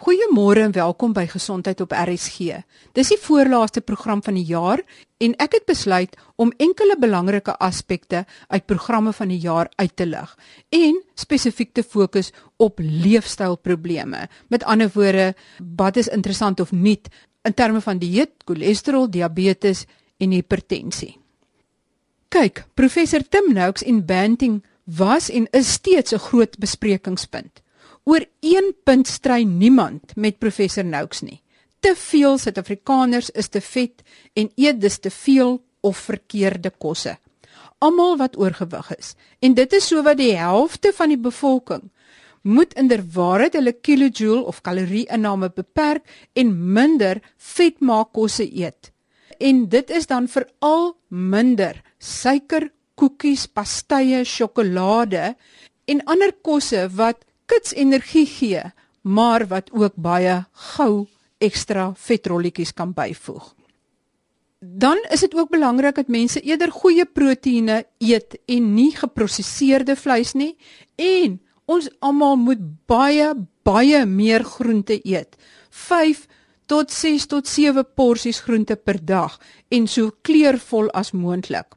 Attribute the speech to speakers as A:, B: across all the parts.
A: Goeiemôre en welkom by Gesondheid op RSG. Dis die voorlaaste program van die jaar en ek het besluit om enkele belangrike aspekte uit programme van die jaar uit te lig en spesifiek te fokus op leefstylprobleme. Met ander woorde, wat is interessant of nuut in terme van dieet, cholesterol, diabetes en hipertensie. Kyk, professor Tim Noakes en Banting was en is steeds 'n groot besprekingspunt. Oor een punt stry niemand met professor Noakes nie. Te veel Suid-Afrikaners is te vet en eet dus te veel of verkeerde kosse. Almal wat oorgewig is en dit is sowat die helfte van die bevolking moet inderwaarheid hulle kilojoule of kalorie-inname beperk en minder vetmaakkosse eet. En dit is dan veral minder suiker, koekies, pastye, sjokolade en ander kosse wat kits energie gee, maar wat ook baie gou ekstra vetrolletjies kan byvoeg. Dan is dit ook belangrik dat mense eerder goeie proteïene eet en nie geprosesseerde vleis nie en ons almal moet baie baie meer groente eet. 5 tot 6 tot 7 porsies groente per dag en so kleurvol as moontlik.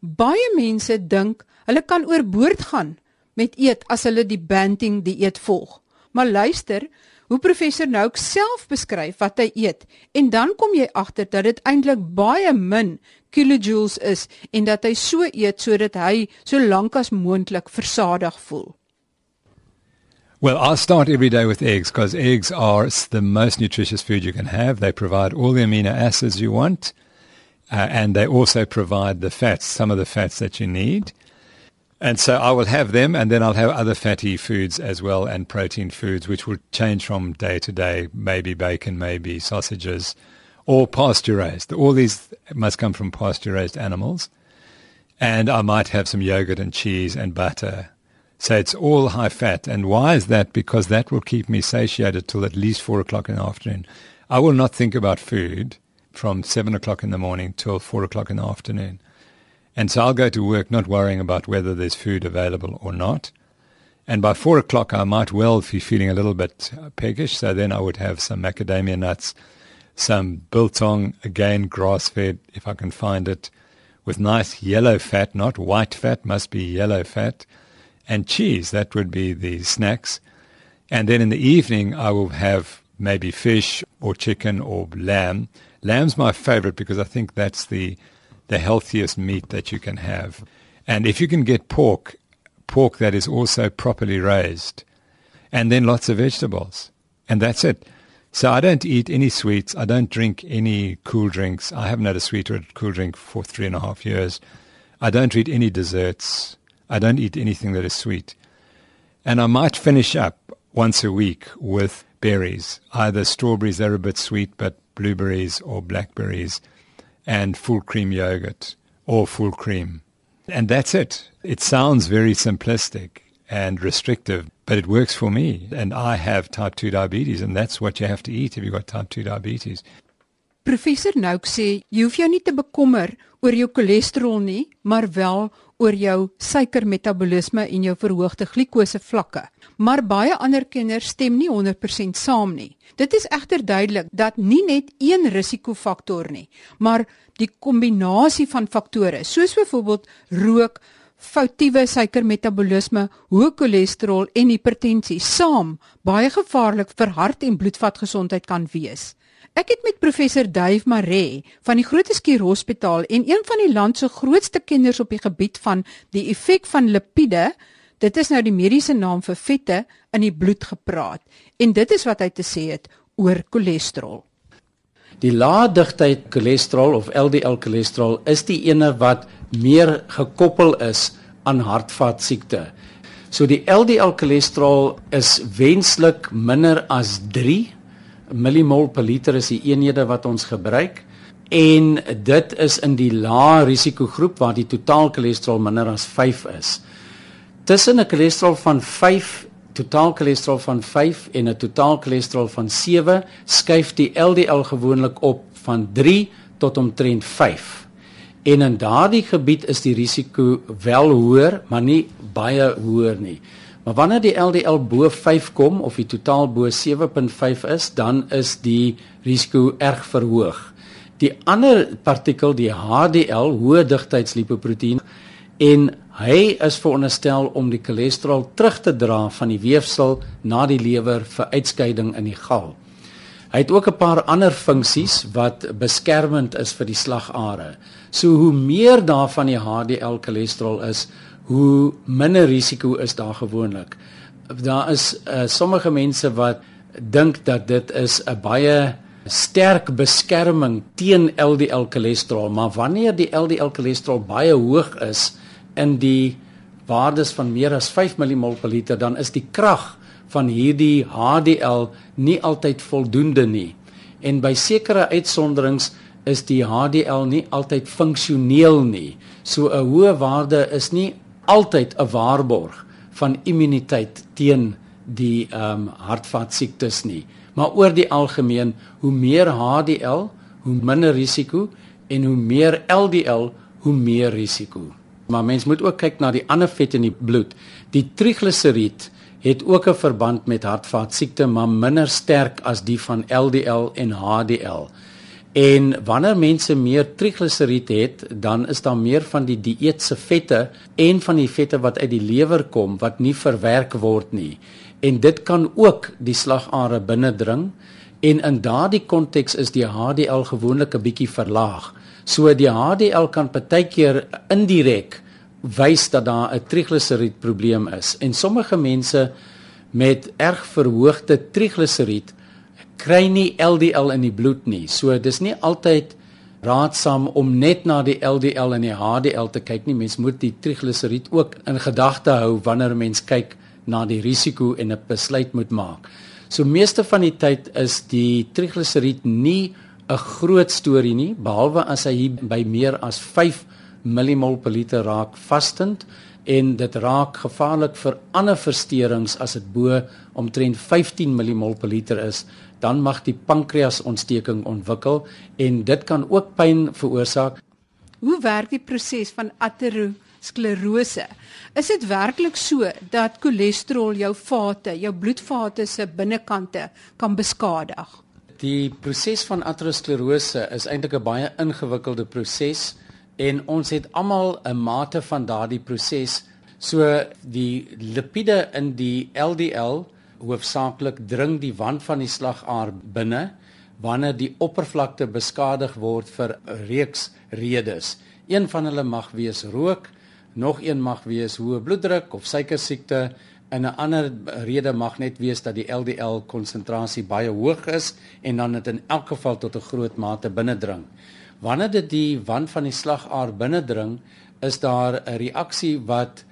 A: Baie mense dink hulle kan oorboord gaan met eet as hulle die banting dieet volg. Maar luister, hoe professor Nouk self beskryf wat hy eet en dan kom jy agter dat dit eintlik baie min kilojoules is en dat hy so eet sodat hy so lank as moontlik versadig voel.
B: Well, I start every day with eggs because eggs are the most nutritious food you can have. They provide all the amino acids you want, uh, and they also provide the fats, some of the fats that you need. And so I will have them, and then I'll have other fatty foods as well, and protein foods, which will change from day to day. Maybe bacon, maybe sausages, or pasture raised. All these must come from pasture raised animals. And I might have some yogurt and cheese and butter. So it's all high fat. And why is that? Because that will keep me satiated till at least four o'clock in the afternoon. I will not think about food from seven o'clock in the morning till four o'clock in the afternoon. And so I'll go to work not worrying about whether there's food available or not. And by four o'clock, I might well be feeling a little bit peckish. So then I would have some macadamia nuts, some biltong, again, grass fed, if I can find it, with nice yellow fat, not white fat, must be yellow fat, and cheese. That would be the snacks. And then in the evening, I will have maybe fish or chicken or lamb. Lamb's my favorite because I think that's the the healthiest meat that you can have. And if you can get pork, pork that is also properly raised, and then lots of vegetables. And that's it. So I don't eat any sweets. I don't drink any cool drinks. I haven't had a sweet or a cool drink for three and a half years. I don't eat any desserts. I don't eat anything that is sweet. And I might finish up once a week with berries, either strawberries that are a bit sweet, but blueberries or blackberries and full cream yogurt or full cream. And that's it. It sounds very simplistic and restrictive, but it works for me. And I have type 2 diabetes, and that's what you have to eat if you've got type 2 diabetes.
A: Professor Nouk sê jy hoef jou nie te bekommer oor jou cholesterol nie, maar wel oor jou suikermetabolisme en jou verhoogde glikose vlakke. Maar baie ander kenners stem nie 100% saam nie. Dit is egter duidelik dat nie net een risikofaktor nie, maar die kombinasie van faktore, soos byvoorbeeld rook, foutiewe suikermetabolisme, hoë cholesterol en hipertensie saam baie gevaarlik vir hart- en bloedvatgesondheid kan wees. Ek het met professor Dave Maree van die Grooteskier Hospitaal en een van die land se grootste kenners op die gebied van die effek van lipiede, dit is nou die mediese naam vir vette in die bloed gepraat en dit is wat hy te sê het oor cholesterol.
C: Die lae digtheid cholesterol of LDL cholesterol is die ene wat meer gekoppel is aan hartvaskiekte. So die LDL cholesterol is wenslik minder as millimol per liter is die eenhede wat ons gebruik en dit is in die lae risikogroep waar die totaal cholesterol minder as 5 is. Tussen 'n cholesterol van 5 totaal cholesterol van 5 en 'n totaal cholesterol van 7 skuif die LDL gewoonlik op van 3 tot omtrent 5. En in daardie gebied is die risiko wel hoër, maar nie baie hoër nie. Maar wanneer die LDL bo 5 kom of die totaal bo 7.5 is, dan is die risiko erg verhoog. Die ander partikel, die HDL, hoë digtheidslipoproteïen, en hy is veronderstel om die cholesterol terug te dra van die weefsel na die lewer vir uitskeiding in die gal. Hy het ook 'n paar ander funksies wat beskermend is vir die slagare. So hoe meer daarvan die HDL cholesterol is, hoe minder risiko is daar gewoonlik. Daar is uh, sommige mense wat dink dat dit is 'n baie sterk beskerming teen LDL cholesterol, maar wanneer die LDL cholesterol baie hoog is in die waardes van meer as 5 mmol per liter, dan is die krag van hierdie HDL nie altyd voldoende nie. En by sekere uitsonderings is die HDL nie altyd funksioneel nie. So 'n hoë waarde is nie altyd 'n waarborg van immuniteit teen die ehm um, hartvaskiektes nie. Maar oor die algemeen, hoe meer HDL, hoe minder risiko en hoe meer LDL, hoe meer risiko. Maar mens moet ook kyk na die ander vet in die bloed. Die trigliseried het ook 'n verband met hartvaskiekte, maar minder sterk as die van LDL en HDL. En wanneer mense meer trigliseried het, dan is daar meer van die dieetse vette en van die vette wat uit die lewer kom wat nie verwerk word nie. En dit kan ook die slagare binnendring en in daardie konteks is die HDL gewoonlik 'n bietjie verlaag. So die HDL kan partykeer indirek wys dat daar 'n trigliseried probleem is en sommige mense met erg verhoogde trigliseried kry nie LDL in die bloed nie. So dis nie altyd raadsaam om net na die LDL en die HDL te kyk nie. Mens moet die trigliseried ook in gedagte hou wanneer 'n mens kyk na die risiko en 'n besluit moet maak. So meeste van die tyd is die trigliseried nie 'n groot storie nie behalwe as hy by meer as 5 millimol per liter raak vastend en dit raak gevaarlik vir ander versteurings as dit bo omtrent 15 millimol per liter is dan mag die pankreasontsteking ontwikkel en dit kan ook pyn veroorsaak.
A: Hoe werk die proses van aterosklerose? Is dit werklik so dat cholesterol jou vate, jou bloedvate se binnekante kan beskadig?
C: Die proses van aterosklerose is eintlik 'n baie ingewikkelde proses en ons het almal 'n mate van daardie proses. So die lipiede in die LDL hoofsaaklik dring die wand van die slagaar binne wanneer die oppervlakte beskadig word vir 'n reeks redes. Een van hulle mag wees rook, nog een mag wees hoë bloeddruk of suikersiekte en 'n ander rede mag net wees dat die LDL konsentrasie baie hoog is en dan dit in elk geval tot 'n groot mate binnendring. Wanneer dit die wand van die slagaar binnendring, is daar 'n reaksie wat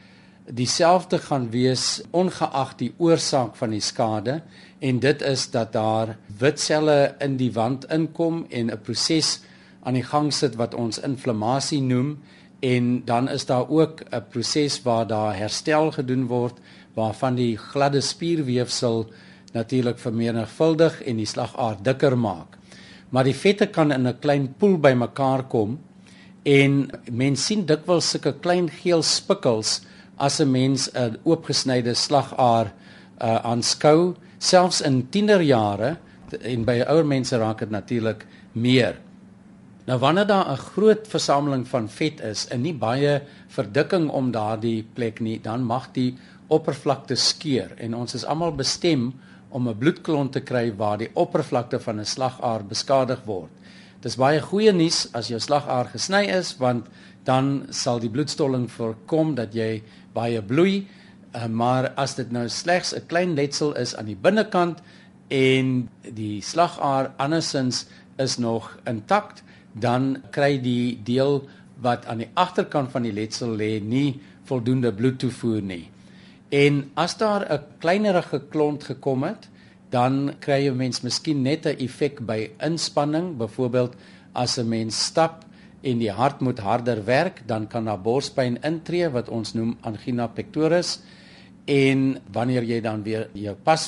C: dieselfde gaan wees ongeag die oorsaak van die skade en dit is dat daar wit selle in die wand inkom en 'n proses aan die gang sit wat ons inflammasie noem en dan is daar ook 'n proses waar daar herstel gedoen word waarvan die gladde spierweefsel natuurlik vermenigvuldig en die slagaar dikker maak. Maar die vette kan in 'n klein poel bymekaar kom en mens sien dikwels sulke klein geel spikkels as 'n mens 'n oopgesnyde slagaar uh, aanskou selfs in tienerjare en by ouer mense raak dit natuurlik meer nou wanneer daar 'n groot versameling van vet is en nie baie verdikking om daardie plek nie dan mag die oppervlakte skeur en ons is almal bestem om 'n bloedklont te kry waar die oppervlakte van 'n slagaar beskadig word. Dis baie goeie nuus as jou slagaar gesny is want dan sal die bloedstolling voorkom dat jy baie bloei. Uh, maar as dit nou slegs 'n klein letsel is aan die binnekant en die slagaar andersins is nog intakt, dan kry die deel wat aan die agterkant van die letsel lê nie voldoende bloedtoevoer nie. En as daar 'n kleinerige klont gekom het, dan kry jy mens miskien net 'n effek by inspanning, byvoorbeeld as 'n mens stap en die hart moet harder werk, dan kan daar borspyn intree wat ons noem angina pectoris en wanneer jy dan weer jou pas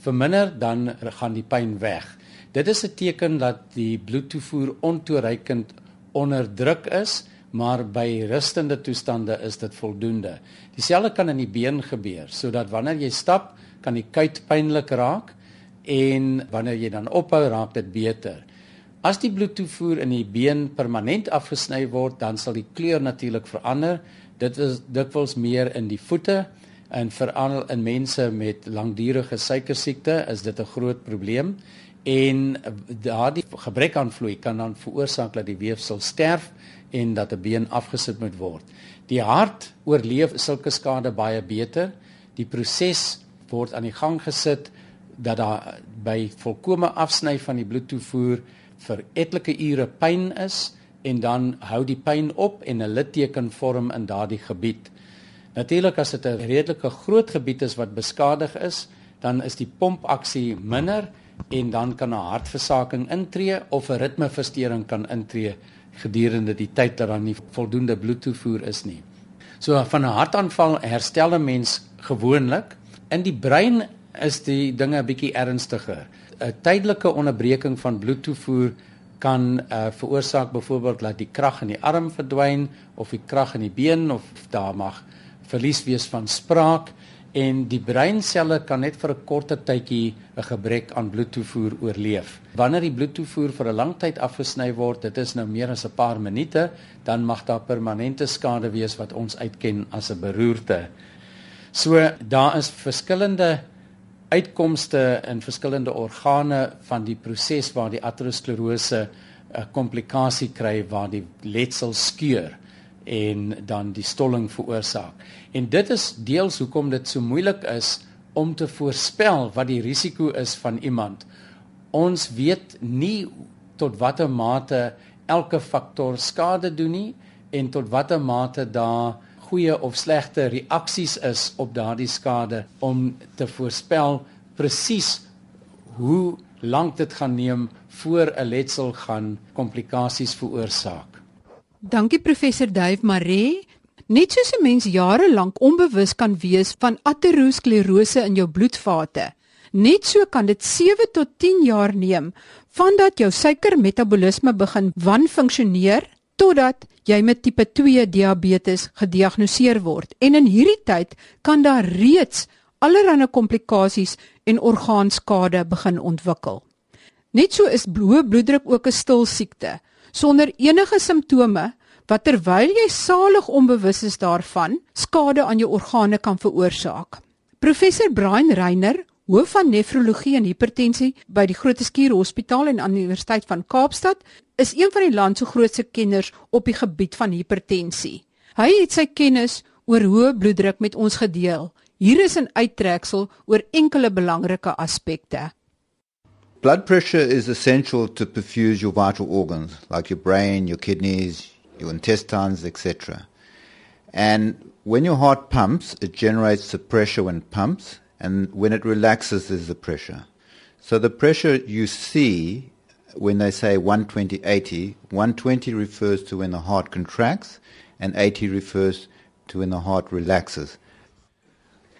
C: verminder, dan gaan die pyn weg. Dit is 'n teken dat die bloedtoevoer ontoereikend onderdruk is maar by rustende toestande is dit voldoende. Dieselfde kan in die been gebeur, sodat wanneer jy stap, kan die kuit pynlik raak en wanneer jy dan ophou, raak dit beter. As die bloedtoevoer in die been permanent afgesny word, dan sal die kleur natuurlik verander. Dit is dikwels meer in die voete en veral in mense met langdurige suikersiekte is dit 'n groot probleem en daardie gebrek aan vloei kan dan veroorsaak dat die weefsel sterf en dat 'n been afgesit moet word. Die hart oorleef sulke skade baie beter. Die proses word aan die gang gesit dat daar by volkomme afsny van die bloedtoevoer vir etlike ure pyn is en dan hou die pyn op en 'n litteken vorm in daardie gebied. Natuurlik as dit 'n redelike groot gebied is wat beskadig is, dan is die pompaksie minder en dan kan 'n hartversaking intree of 'n ritmeversteuring kan intree gedurende die tyd dat daar nie voldoende bloedtoevoer is nie. So van 'n hartaanval herstel 'n mens gewoonlik. In die brein is die dinge 'n bietjie ernstiger. 'n tydelike onderbreking van bloedtoevoer kan uh, veroorsaak byvoorbeeld dat die krag in die arm verdwyn of die krag in die been of daar mag verlies wees van spraak en die breinselle kan net vir 'n korter tydjie 'n gebrek aan bloedtoevoer oorleef. Wanneer die bloedtoevoer vir 'n lang tyd afgesny word, dit is nou meer as 'n paar minute, dan mag daar permanente skade wees wat ons uitken as 'n beroerte. So daar is verskillende uitkomste in verskillende organe van die proses waar die aterosklerose 'n komplikasie kry waar die letsel skeur en dan die stolling veroorsaak. En dit is deels hoekom dit so moeilik is om te voorspel wat die risiko is van iemand. Ons weet nie tot watter mate elke faktor skade doen nie en tot watter mate daar goeie of slegte reaksies is op daardie skade om te voorspel presies hoe lank dit gaan neem voor 'n letsel gaan komplikasies veroorsaak.
A: Dankie professor Dave Maree. Net soos 'n mens jare lank onbewus kan wees van aterosklerose in jou bloedvate, net so kan dit 7 tot 10 jaar neem vandat jou suikermetabolisme begin wanfunksioneer totdat jy met tipe 2 diabetes gediagnoseer word. En in hierdie tyd kan daar reeds allerlei komplikasies en orgaanskade begin ontwikkel. Net so is hoë bloeddruk ook 'n stil siekte sonder enige simptome wat terwyl jy salig onbewus is daarvan skade aan jou organe kan veroorsaak. Professor Brian Reiner hoof van nefrologie en hipertensie by die Groote Skuur Hospitaal en aan die Universiteit van Kaapstad, is een van die land se grootste kenners op die gebied van hipertensie. Hy het sy kennis oor hoë bloeddruk met ons gedeel. Hier is 'n uittreksel oor enkele belangrike aspekte.
D: Blood pressure is essential to perfuse your vital organs like your brain, your kidneys, your intestines, etc. And when your heart pumps, it generates the pressure when it pumps and when it relaxes, there's the pressure. So the pressure you see when they say 120, 80, 120 refers to when the heart contracts, and 80 refers to when the heart relaxes.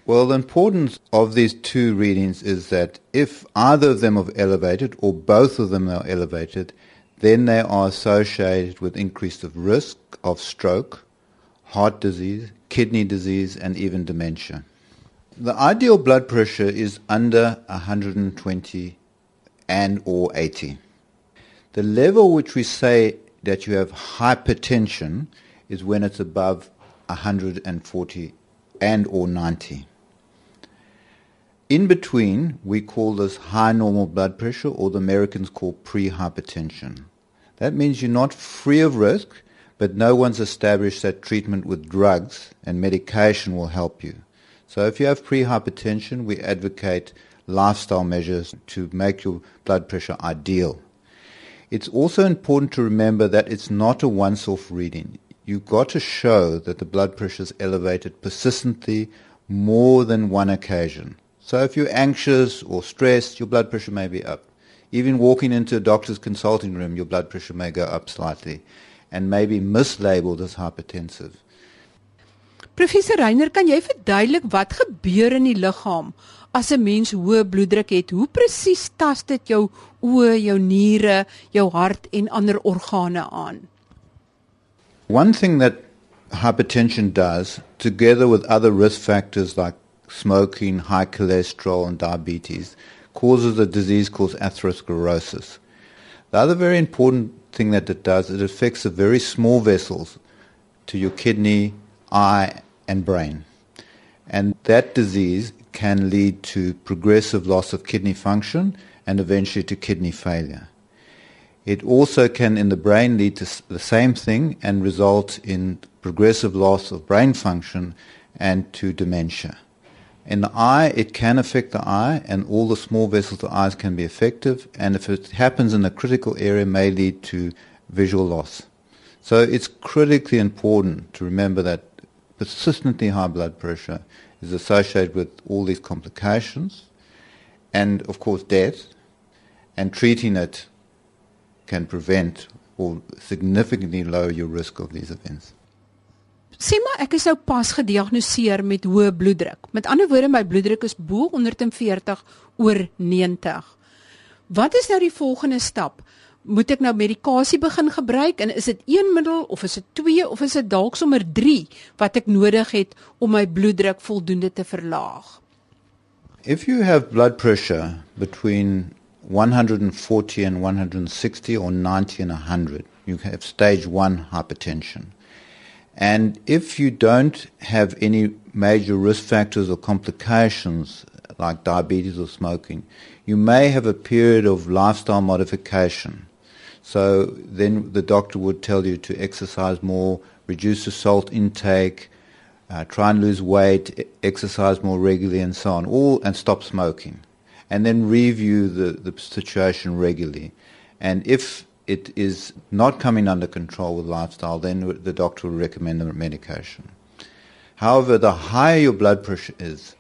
D: Well, the importance of these two readings is that if either of them are elevated or both of them are elevated, then they are associated with increased risk of stroke, heart disease, kidney disease, and even dementia. The ideal blood pressure is under 120 and or 80. The level which we say that you have hypertension is when it's above 140 and or 90. In between, we call this high normal blood pressure or the Americans call pre-hypertension. That means you're not free of risk, but no one's established that treatment with drugs and medication will help you. So if you have prehypertension, we advocate lifestyle measures to make your blood pressure ideal. It's also important to remember that it's not a once-off reading. You've got to show that the blood pressure is elevated persistently more than one occasion. So if you're anxious or stressed, your blood pressure may be up. Even walking into a doctor's consulting room, your blood pressure may go up slightly and may be mislabeled as hypertensive.
A: Professor Reiner, kan jy verduidelik wat gebeur in die liggaam as 'n mens hoë bloeddruk het? Hoe presies tas dit jou oë, jou niere, jou hart en ander organe aan?
D: One thing that hypertension does, together with other risk factors like smoking, high cholesterol, and diabetes, causes a disease called atherosclerosis. The other very important thing that it does, it affects the very small vessels to your kidney, eye, and brain. And that disease can lead to progressive loss of kidney function and eventually to kidney failure. It also can, in the brain, lead to the same thing and result in progressive loss of brain function and to dementia. In the eye, it can affect the eye, and all the small vessels of the eyes can be effective. And if it happens in a critical area, may lead to visual loss. So it's critically important to remember that persistently high blood pressure is associated with all these complications, and of course death. And treating it can prevent or significantly lower your risk of these events.
A: Sê maar ek is nou pas gediagnoseer met hoë bloeddruk. Met ander woorde my bloeddruk is bo 140 oor 90. Wat is nou die volgende stap? Moet ek nou medikasie begin gebruik en is dit een middel of is dit twee of is dit dalk sommer 3 wat ek nodig het om my bloeddruk voldoende te verlaag?
D: If you have blood pressure between 140 and 160 or 90 and 100, you have stage 1 hypertension. And if you don't have any major risk factors or complications like diabetes or smoking, you may have a period of lifestyle modification. So then the doctor would tell you to exercise more, reduce the salt intake, uh, try and lose weight, exercise more regularly, and so on, all and stop smoking, and then review the, the situation regularly. And if it is not coming under control with lifestyle, then the doctor will recommend a medication. However, the higher your blood pressure is,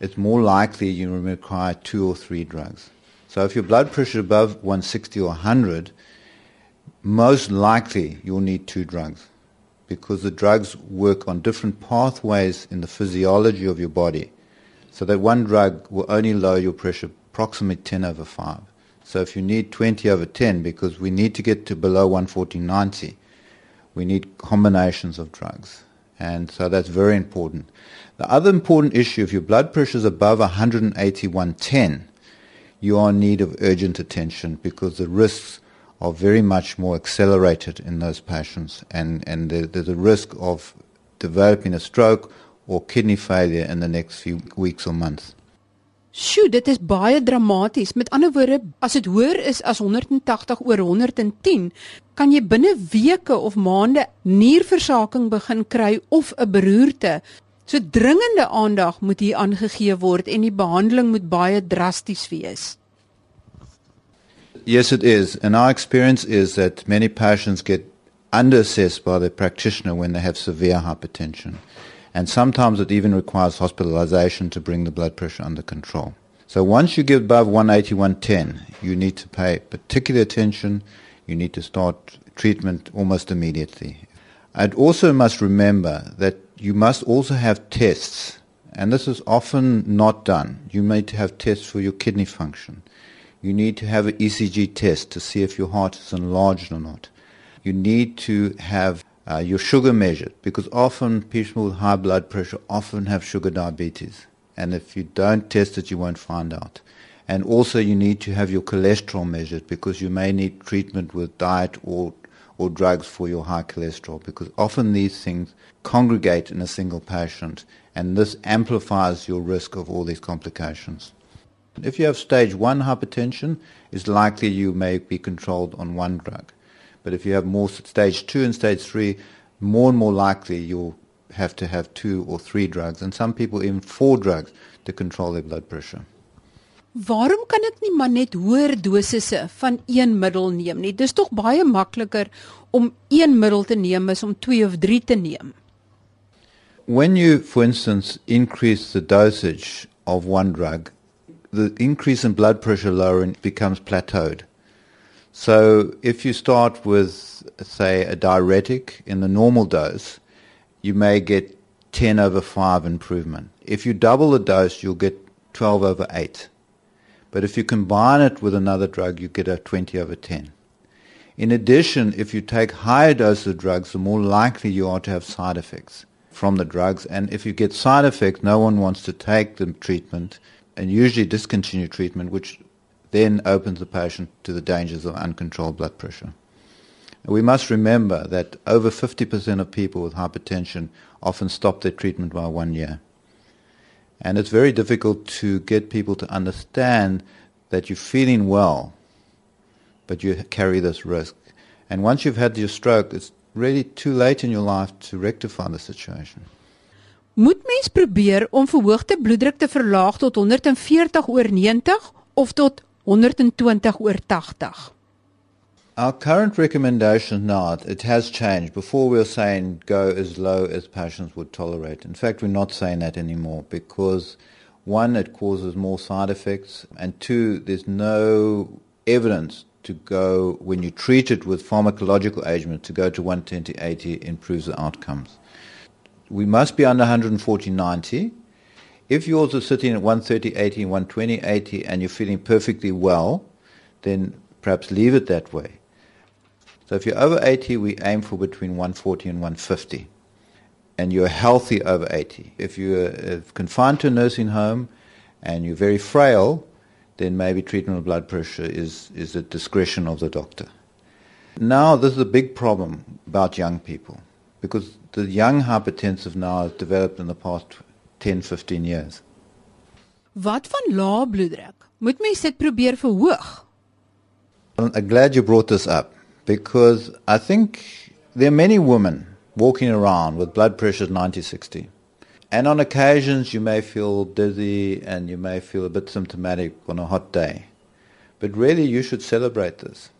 D: it's more likely you require two or three drugs. So if your blood pressure is above 160 or 100, most likely you'll need two drugs because the drugs work on different pathways in the physiology of your body. So that one drug will only lower your pressure approximately 10 over 5. So if you need 20 over 10, because we need to get to below 140-90, we need combinations of drugs. And so that's very important. The other important issue, if your blood pressure is above 180-110, you are in need of urgent attention because the risks are very much more accelerated in those patients and, and there's a risk of developing a stroke or kidney failure in the next few weeks or months.
A: Sjoe, dit is baie dramaties. Met ander woorde, as dit hoër is as 180 oor 110, kan jy binne weke of maande nierversaking begin kry of 'n beroerte. So dringende aandag moet hier aangegee word en die behandeling moet baie drasties wees.
D: Yes it is. And our experience is that many patients get underassessed by the practitioner when they have severe hypertension. and sometimes it even requires hospitalization to bring the blood pressure under control. So once you get above 180, 110, you need to pay particular attention. You need to start treatment almost immediately. And also must remember that you must also have tests, and this is often not done. You need to have tests for your kidney function. You need to have an ECG test to see if your heart is enlarged or not. You need to have uh, your sugar measured because often people with high blood pressure often have sugar diabetes. And if you don't test it, you won't find out. And also you need to have your cholesterol measured because you may need treatment with diet or, or drugs for your high cholesterol because often these things congregate in a single patient and this amplifies your risk of all these complications. If you have stage 1 hypertension, it's likely you may be controlled on one drug. But if you have more stage two and stage three, more and more likely you'll have to have two or three drugs, and some people even four drugs to control their blood pressure.
A: Waarom kan ek nie maar net hoër dosisse van een middel neem nie? Dis tog baie makliker om een middel te neem as om twee of drie te neem.
D: When you for instance increase the dosage of one drug, the increase in blood pressure lowering becomes plateaued. So if you start with, say, a diuretic in the normal dose, you may get 10 over 5 improvement. If you double the dose, you'll get 12 over 8. But if you combine it with another drug, you get a 20 over 10. In addition, if you take higher doses of drugs, the more likely you are to have side effects from the drugs. And if you get side effects, no one wants to take the treatment and usually discontinue treatment, which then opens the patient to the dangers of uncontrolled blood pressure. We must remember that over 50% of people with hypertension often stop their treatment by one year. And it's very difficult to get people to understand that you're feeling well, but you carry this risk. And once you've had your stroke, it's really too late in your life to rectify the situation.
A: Moet mens probeer om verhoogde bloeddruk te verlaag tot 140 oor 90 of tot 120 oor 80?
D: Our current recommendation now, it has changed. Before we were saying go as low as patients would tolerate. In fact, we're not saying that anymore because one, it causes more side effects, and two, there's no evidence to go, when you treat it with pharmacological agent, to go to 120-80 improves the outcomes. We must be under 140-90. If you're also sitting at 130-80 and 120-80 and you're feeling perfectly well, then perhaps leave it that way. So if you're over 80, we aim for between 140 and 150. And you're healthy over 80. If you're uh, confined to a nursing home and you're very frail, then maybe treatment of blood pressure is, is at discretion of the doctor. Now, this is a big problem about young people because the young hypertensive now has developed in the past 10, 15 years.
A: Wat van lae bloeddruk? Moet mens dit probeer verhoog?
D: I'm glad you brought this up because I think there are many women walking around with blood pressures 90 60. And on occasions you may feel dizzy and you may feel a bit symptomatic on a hot day. But really you should celebrate this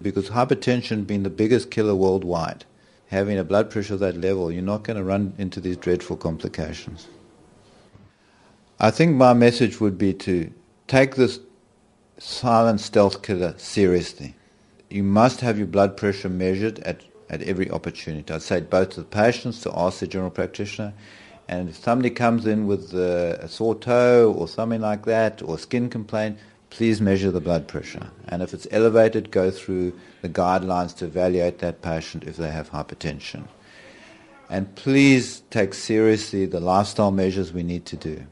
D: because hypertension being the biggest killer worldwide, having a blood pressure of that level, you're not going to run into these dreadful complications. I think my message would be to take this silent stealth killer seriously you must have your blood pressure measured at, at every opportunity. I'd say both to the patients, to ask the general practitioner, and if somebody comes in with uh, a sore toe or something like that, or skin complaint, please measure the blood pressure. And if it's elevated, go through the guidelines to evaluate that patient if they have hypertension. And please take seriously the lifestyle measures we need to do.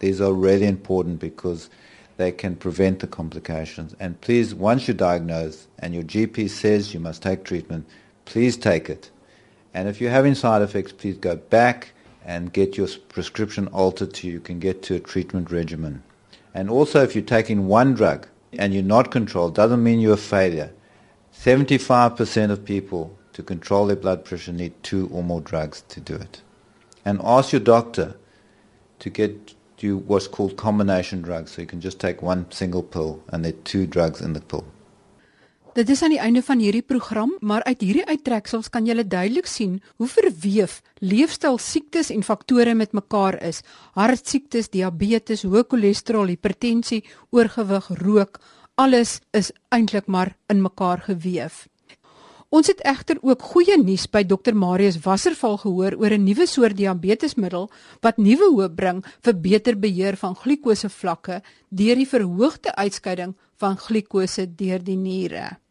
D: These are really important because they can prevent the complications. And please, once you're diagnosed and your GP says you must take treatment, please take it. And if you're having side effects, please go back and get your prescription altered so you can get to a treatment regimen. And also, if you're taking one drug and you're not controlled, doesn't mean you're a failure. 75% of people to control their blood pressure need two or more drugs to do it. And ask your doctor to get you what's called combination drugs. So you can just take one single pill and there are two drugs in the pill.
A: Dit is aan die einde van hierdie program, maar uit hierdie uittreksels kan jy duidelik sien hoe verweef leefstyl siektes en faktore met mekaar is. Hartsiektes, diabetes, hoë cholesterol, hipertensie, oorgewig, rook, alles is eintlik maar in mekaar geweef. Ons het egter ook goeie nuus by Dr Marius Wasserval gehoor oor 'n nuwe soort diabetesmiddel wat nuwe hoop bring vir beter beheer van glikose vlakke deur die verhoogde uitskeiding van glikose deur die niere.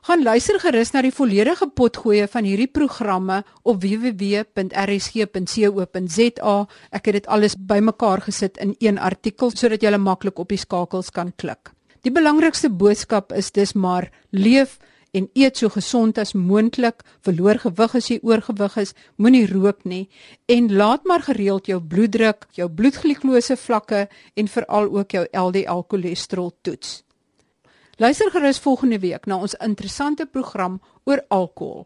A: Gaan luister gerus na die volledige potgoeie van hierdie programme op www.rsg.co.za. Ek het dit alles bymekaar gesit in een artikel sodat jy maklik op die skakels kan klik. Die belangrikste boodskap is dis maar leef en eet so gesond as moontlik, verloor gewig as jy oorgewig is, moenie rook nie en laat maar gereeld jou bloeddruk, jou bloedglikose vlakke en veral ook jou LDL cholesterol toets. Luister gerus volgende week na ons interessante program oor alkohol.